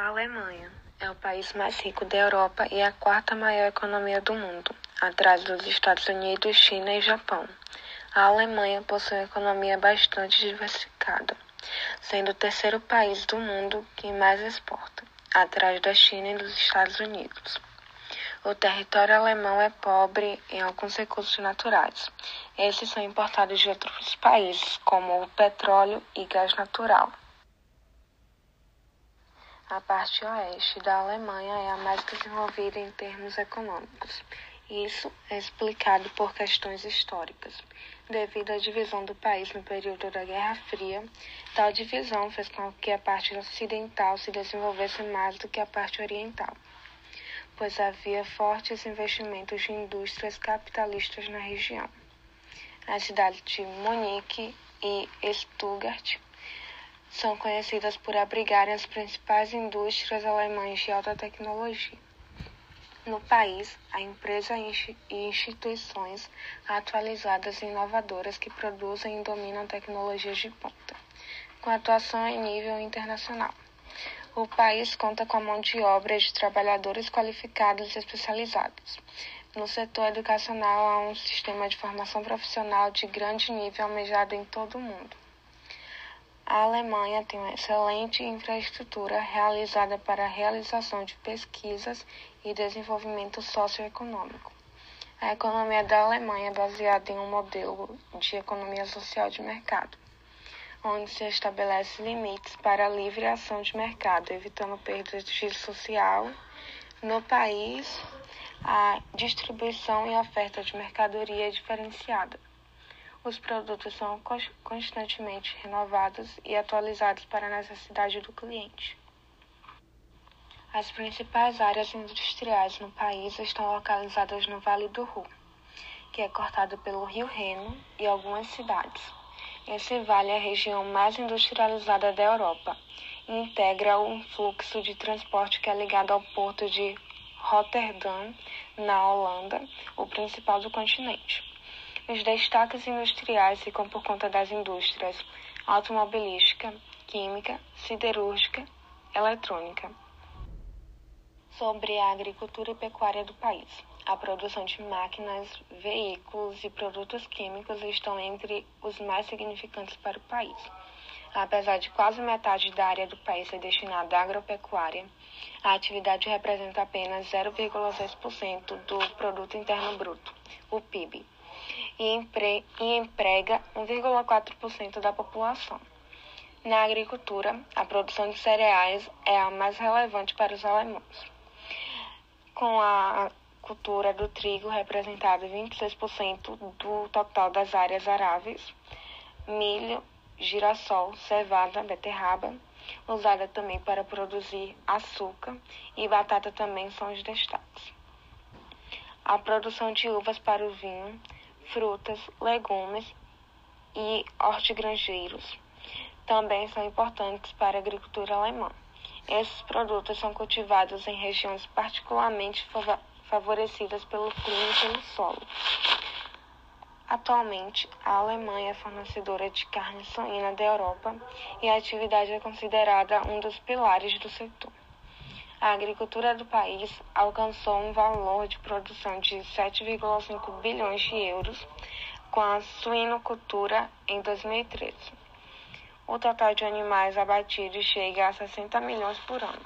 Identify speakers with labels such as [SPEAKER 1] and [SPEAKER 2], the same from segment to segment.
[SPEAKER 1] A Alemanha é o país mais rico da Europa e a quarta maior economia do mundo, atrás dos Estados Unidos, China e Japão. A Alemanha possui uma economia bastante diversificada, sendo o terceiro país do mundo que mais exporta, atrás da China e dos Estados Unidos. O território alemão é pobre em alguns recursos naturais. Esses são importados de outros países, como o petróleo e gás natural. A parte oeste da Alemanha é a mais desenvolvida em termos econômicos. Isso é explicado por questões históricas. Devido à divisão do país no período da Guerra Fria, tal divisão fez com que a parte ocidental se desenvolvesse mais do que a parte oriental, pois havia fortes investimentos de indústrias capitalistas na região. As cidades de Munique e Stuttgart são conhecidas por abrigarem as principais indústrias alemãs de alta tecnologia. No país, há empresas e instituições atualizadas e inovadoras que produzem e dominam tecnologias de ponta, com atuação em nível internacional. O país conta com a mão de obra de trabalhadores qualificados e especializados. No setor educacional, há um sistema de formação profissional de grande nível almejado em todo o mundo. A Alemanha tem uma excelente infraestrutura realizada para a realização de pesquisas e desenvolvimento socioeconômico. A economia da Alemanha é baseada em um modelo de economia social de mercado, onde se estabelece limites para a livre ação de mercado, evitando perdas de social no país, a distribuição e oferta de mercadoria diferenciada. Os produtos são constantemente renovados e atualizados para a necessidade do cliente. As principais áreas industriais no país estão localizadas no Vale do Ru, que é cortado pelo Rio Reno e algumas cidades. Esse vale é a região mais industrializada da Europa e integra um fluxo de transporte que é ligado ao porto de Rotterdam, na Holanda, o principal do continente. Os destaques industriais ficam por conta das indústrias automobilística, química, siderúrgica, eletrônica. Sobre a agricultura e pecuária do país. A produção de máquinas, veículos e produtos químicos estão entre os mais significantes para o país. Apesar de quase metade da área do país ser destinada à agropecuária, a atividade representa apenas 0,6% do produto interno bruto, o PIB e, empre e emprega 1,4% da população. Na agricultura, a produção de cereais é a mais relevante para os alemães, com a cultura do trigo representada 26% do total das áreas aráveis, milho, girassol, cevada, beterraba, usada também para produzir açúcar e batata também são os destaques. A produção de uvas para o vinho frutas, legumes e hortigranjeiros também são importantes para a agricultura alemã. Esses produtos são cultivados em regiões particularmente favorecidas pelo clima e pelo solo. Atualmente, a Alemanha é fornecedora de carne suína da Europa e a atividade é considerada um dos pilares do setor a agricultura do país alcançou um valor de produção de 7,5 bilhões de euros com a suinocultura em 2013. O total de animais abatidos chega a 60 milhões por ano,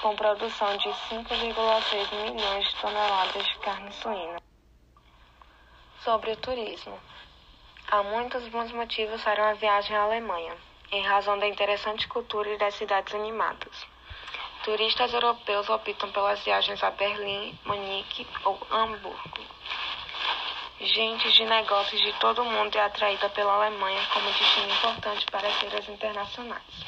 [SPEAKER 1] com produção de 5,6 milhões de toneladas de carne suína. Sobre o turismo. Há muitos bons motivos para uma viagem à Alemanha, em razão da interessante cultura e das cidades animadas. Turistas europeus optam pelas viagens a Berlim, Munique ou Hamburgo. Gente de negócios de todo o mundo é atraída pela Alemanha como destino importante para as feiras internacionais.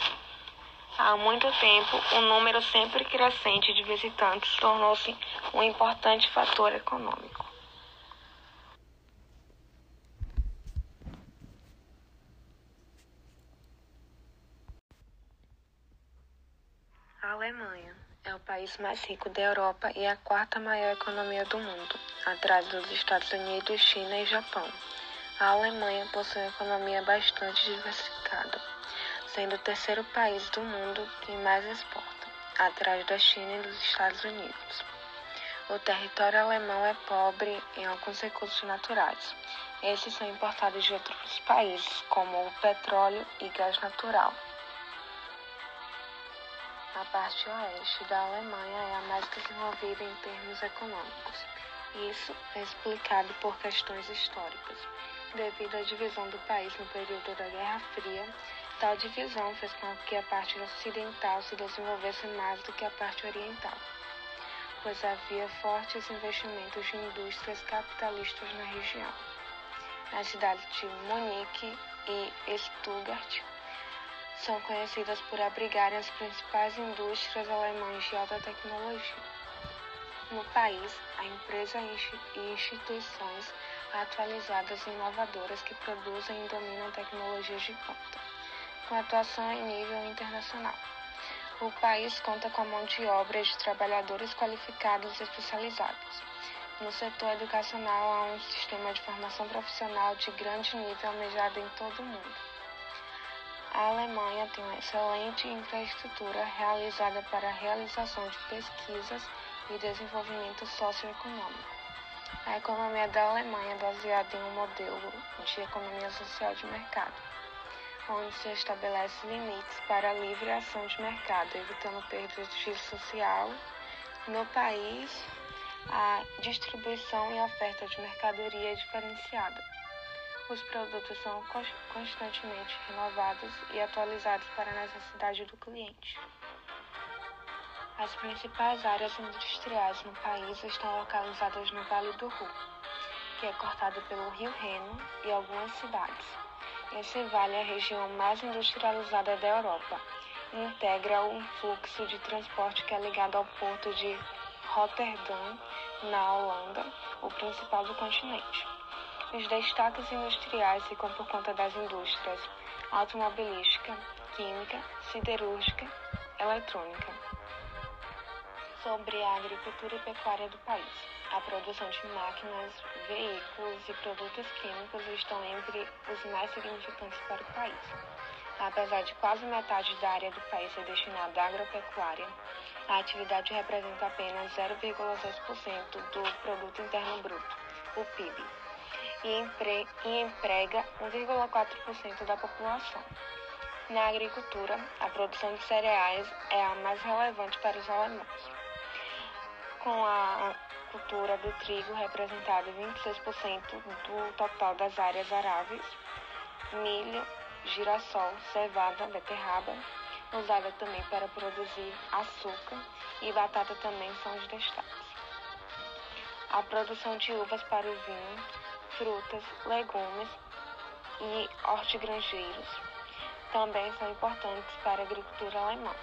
[SPEAKER 1] Há muito tempo, o número sempre crescente de visitantes tornou-se um importante fator econômico. A Alemanha é o país mais rico da Europa e a quarta maior economia do mundo, atrás dos Estados Unidos, China e Japão. A Alemanha possui uma economia bastante diversificada, sendo o terceiro país do mundo que mais exporta, atrás da China e dos Estados Unidos. O território alemão é pobre em alguns recursos naturais. Esses são importados de outros países, como o petróleo e gás natural. A parte oeste da Alemanha é a mais desenvolvida em termos econômicos. Isso é explicado por questões históricas. Devido à divisão do país no período da Guerra Fria, tal divisão fez com que a parte ocidental se desenvolvesse mais do que a parte oriental, pois havia fortes investimentos de indústrias capitalistas na região. As cidades de Munique e Stuttgart são conhecidas por abrigarem as principais indústrias alemãs de alta tecnologia. No país, há empresas e instituições atualizadas e inovadoras que produzem e dominam tecnologias de ponta, com atuação em nível internacional. O país conta com a mão de obra de trabalhadores qualificados e especializados no setor educacional, há um sistema de formação profissional de grande nível almejado em todo o mundo. A Alemanha tem uma excelente infraestrutura realizada para a realização de pesquisas e desenvolvimento socioeconômico. A economia da Alemanha é baseada em um modelo de economia social de mercado, onde se estabelece limites para a livre ação de mercado, evitando perdas de social no país a distribuição e oferta de mercadoria diferenciada. Os produtos são constantemente renovados e atualizados para a necessidade do cliente. As principais áreas industriais no país estão localizadas no Vale do Ru, que é cortado pelo Rio Reno e algumas cidades. Esse vale é a região mais industrializada da Europa e integra um fluxo de transporte que é ligado ao porto de Rotterdam, na Holanda, o principal do continente. Os destaques industriais ficam por conta das indústrias automobilística, química, siderúrgica, eletrônica. Sobre a agricultura e pecuária do país. A produção de máquinas, veículos e produtos químicos estão entre os mais significantes para o país. Apesar de quase metade da área do país ser destinada à agropecuária, a atividade representa apenas 0,6% do produto interno bruto, o PIB, e, empre e emprega 1,4% da população. Na agricultura, a produção de cereais é a mais relevante para os alemães, com a cultura do trigo representando 26% do total das áreas aráveis, milho, girassol, cevada, beterraba, usada também para produzir açúcar e batata também são os destaques. A produção de uvas para o vinho, frutas, legumes e hortigranjeiros também são importantes para a agricultura alemã.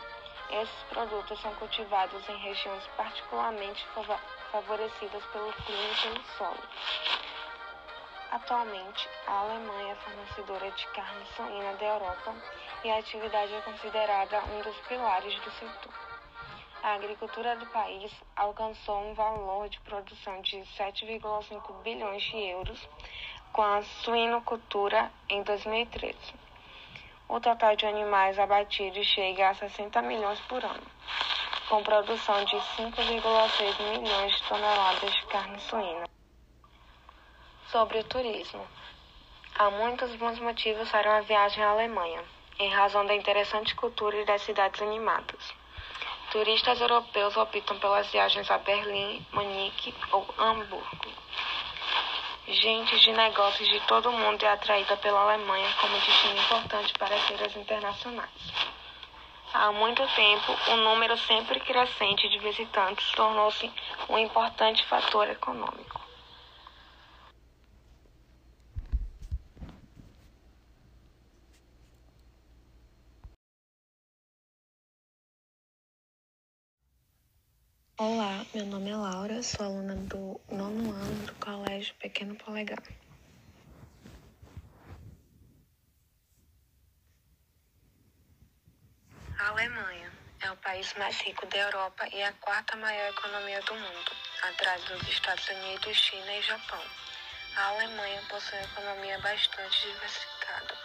[SPEAKER 1] Esses produtos são cultivados em regiões particularmente favorecidas pelo clima e pelo solo. Atualmente, a Alemanha é fornecedora de carne suína da Europa e a atividade é considerada um dos pilares do setor. A agricultura do país alcançou um valor de produção de 7,5 bilhões de euros com a suinocultura em 2013. O total de animais abatidos chega a 60 milhões por ano, com produção de 5,6 milhões de toneladas de carne suína sobre o turismo. Há muitos bons motivos para uma viagem à Alemanha, em razão da interessante cultura e das cidades animadas. Turistas europeus optam pelas viagens a Berlim, Munique ou Hamburgo. Gente de negócios de todo o mundo é atraída pela Alemanha como destino importante para feiras internacionais. Há muito tempo, o número sempre crescente de visitantes tornou-se um importante fator econômico.
[SPEAKER 2] Olá, meu nome é Laura, sou aluna do nono ano do Colégio Pequeno Polegar.
[SPEAKER 1] A Alemanha é o país mais rico da Europa e a quarta maior economia do mundo, atrás dos Estados Unidos, China e Japão. A Alemanha possui uma economia bastante diversificada,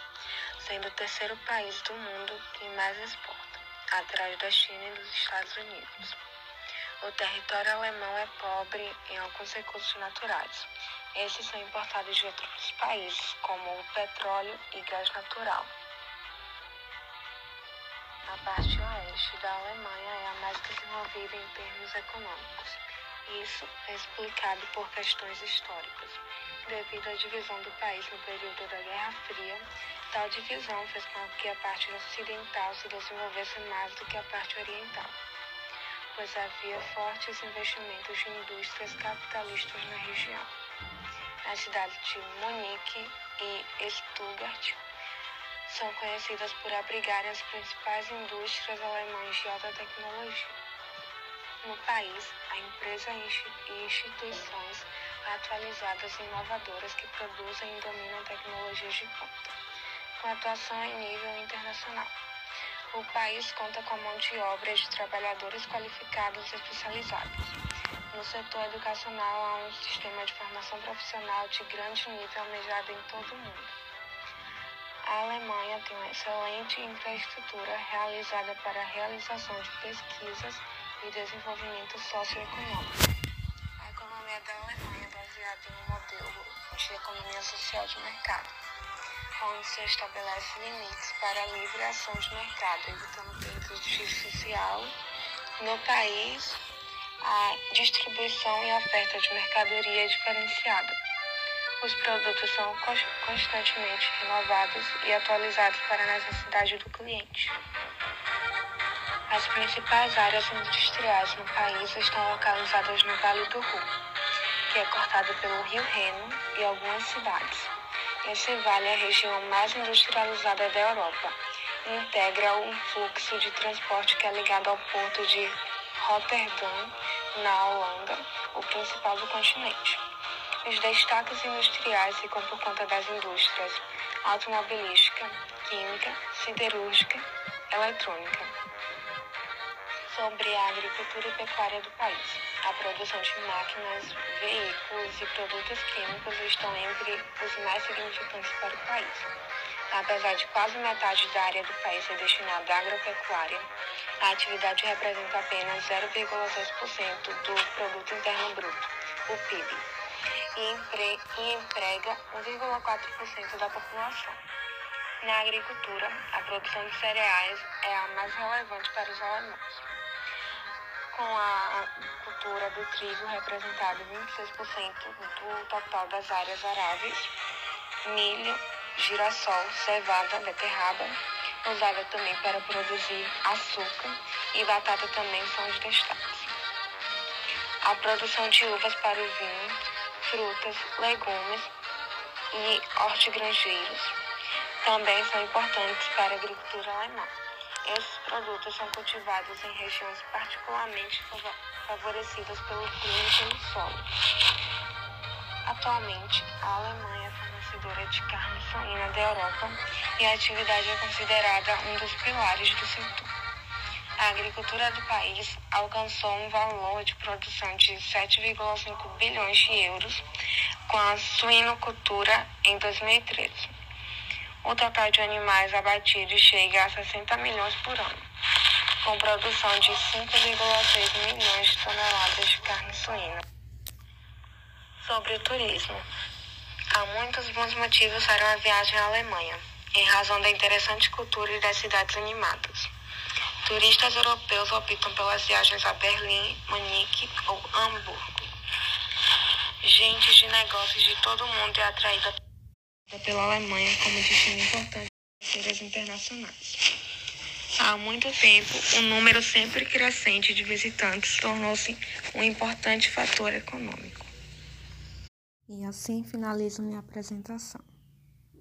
[SPEAKER 1] sendo o terceiro país do mundo que mais exporta. atrás da China e dos Estados Unidos. O território alemão é pobre em alguns recursos naturais. Esses são importados de outros países, como o petróleo e gás natural. A parte oeste da Alemanha é a mais desenvolvida em termos econômicos. Isso é explicado por questões históricas. Devido à divisão do país no período da Guerra Fria, tal divisão fez com que a parte ocidental se desenvolvesse mais do que a parte oriental pois havia fortes investimentos de indústrias capitalistas na região. As cidades de Munique e Stuttgart são conhecidas por abrigarem as principais indústrias alemãs de alta tecnologia. No país, há empresas e instituições atualizadas e inovadoras que produzem e dominam tecnologias de ponta, com atuação em nível internacional. O país conta com mão de obra de trabalhadores qualificados e especializados. No setor educacional, há um sistema de formação profissional de grande nível almejado em todo o mundo. A Alemanha tem uma excelente infraestrutura realizada para a realização de pesquisas e desenvolvimento socioeconômico. A economia da Alemanha é baseada em um modelo de economia social de mercado se estabelece limites para a livre ação de mercado, evitando prejuízo social no país, a distribuição e oferta de mercadoria é diferenciada. Os produtos são constantemente renovados e atualizados para a necessidade do cliente. As principais áreas industriais no país estão localizadas no Vale do Ru, que é cortado pelo Rio Reno e algumas cidades. Esse vale é a região mais industrializada da Europa e integra um fluxo de transporte que é ligado ao porto de Rotterdam, na Holanda, o principal do continente. Os destaques industriais ficam por conta das indústrias automobilística, química, siderúrgica, eletrônica. Sobre a agricultura e pecuária do país. A produção de máquinas, veículos e produtos químicos estão entre os mais significantes para o país. Apesar de quase metade da área do país ser destinada à agropecuária, a atividade representa apenas 0,6% do Produto Interno Bruto, o PIB, e, empre e emprega 1,4% da população. Na agricultura, a produção de cereais é a mais relevante para os alemães com a cultura do trigo representado 26% do total das áreas aráveis, milho, girassol, cevada, beterraba, usada também para produzir açúcar e batata também são os destaques. A produção de uvas para o vinho, frutas, legumes e hortigranjeiros também são importantes para a agricultura alemã. Esses produtos são cultivados em regiões particularmente favorecidas pelo clima e pelo solo. Atualmente, a Alemanha é fornecedora de carne suína da Europa e a atividade é considerada um dos pilares do setor. A agricultura do país alcançou um valor de produção de 7,5 bilhões de euros com a suinocultura em 2013 o total de animais abatidos chega a 60 milhões por ano, com produção de 5,6 milhões de toneladas de carne suína. Sobre o turismo. Há muitos bons motivos para uma viagem à Alemanha, em razão da interessante cultura e das cidades animadas. Turistas europeus optam pelas viagens a Berlim, Munique ou Hamburgo. Gente de negócios de todo o mundo é atraída pela Alemanha como destino importante de feiras internacionais. Há muito tempo, o número sempre crescente de visitantes tornou-se um importante fator econômico.
[SPEAKER 2] E assim finalizo minha apresentação.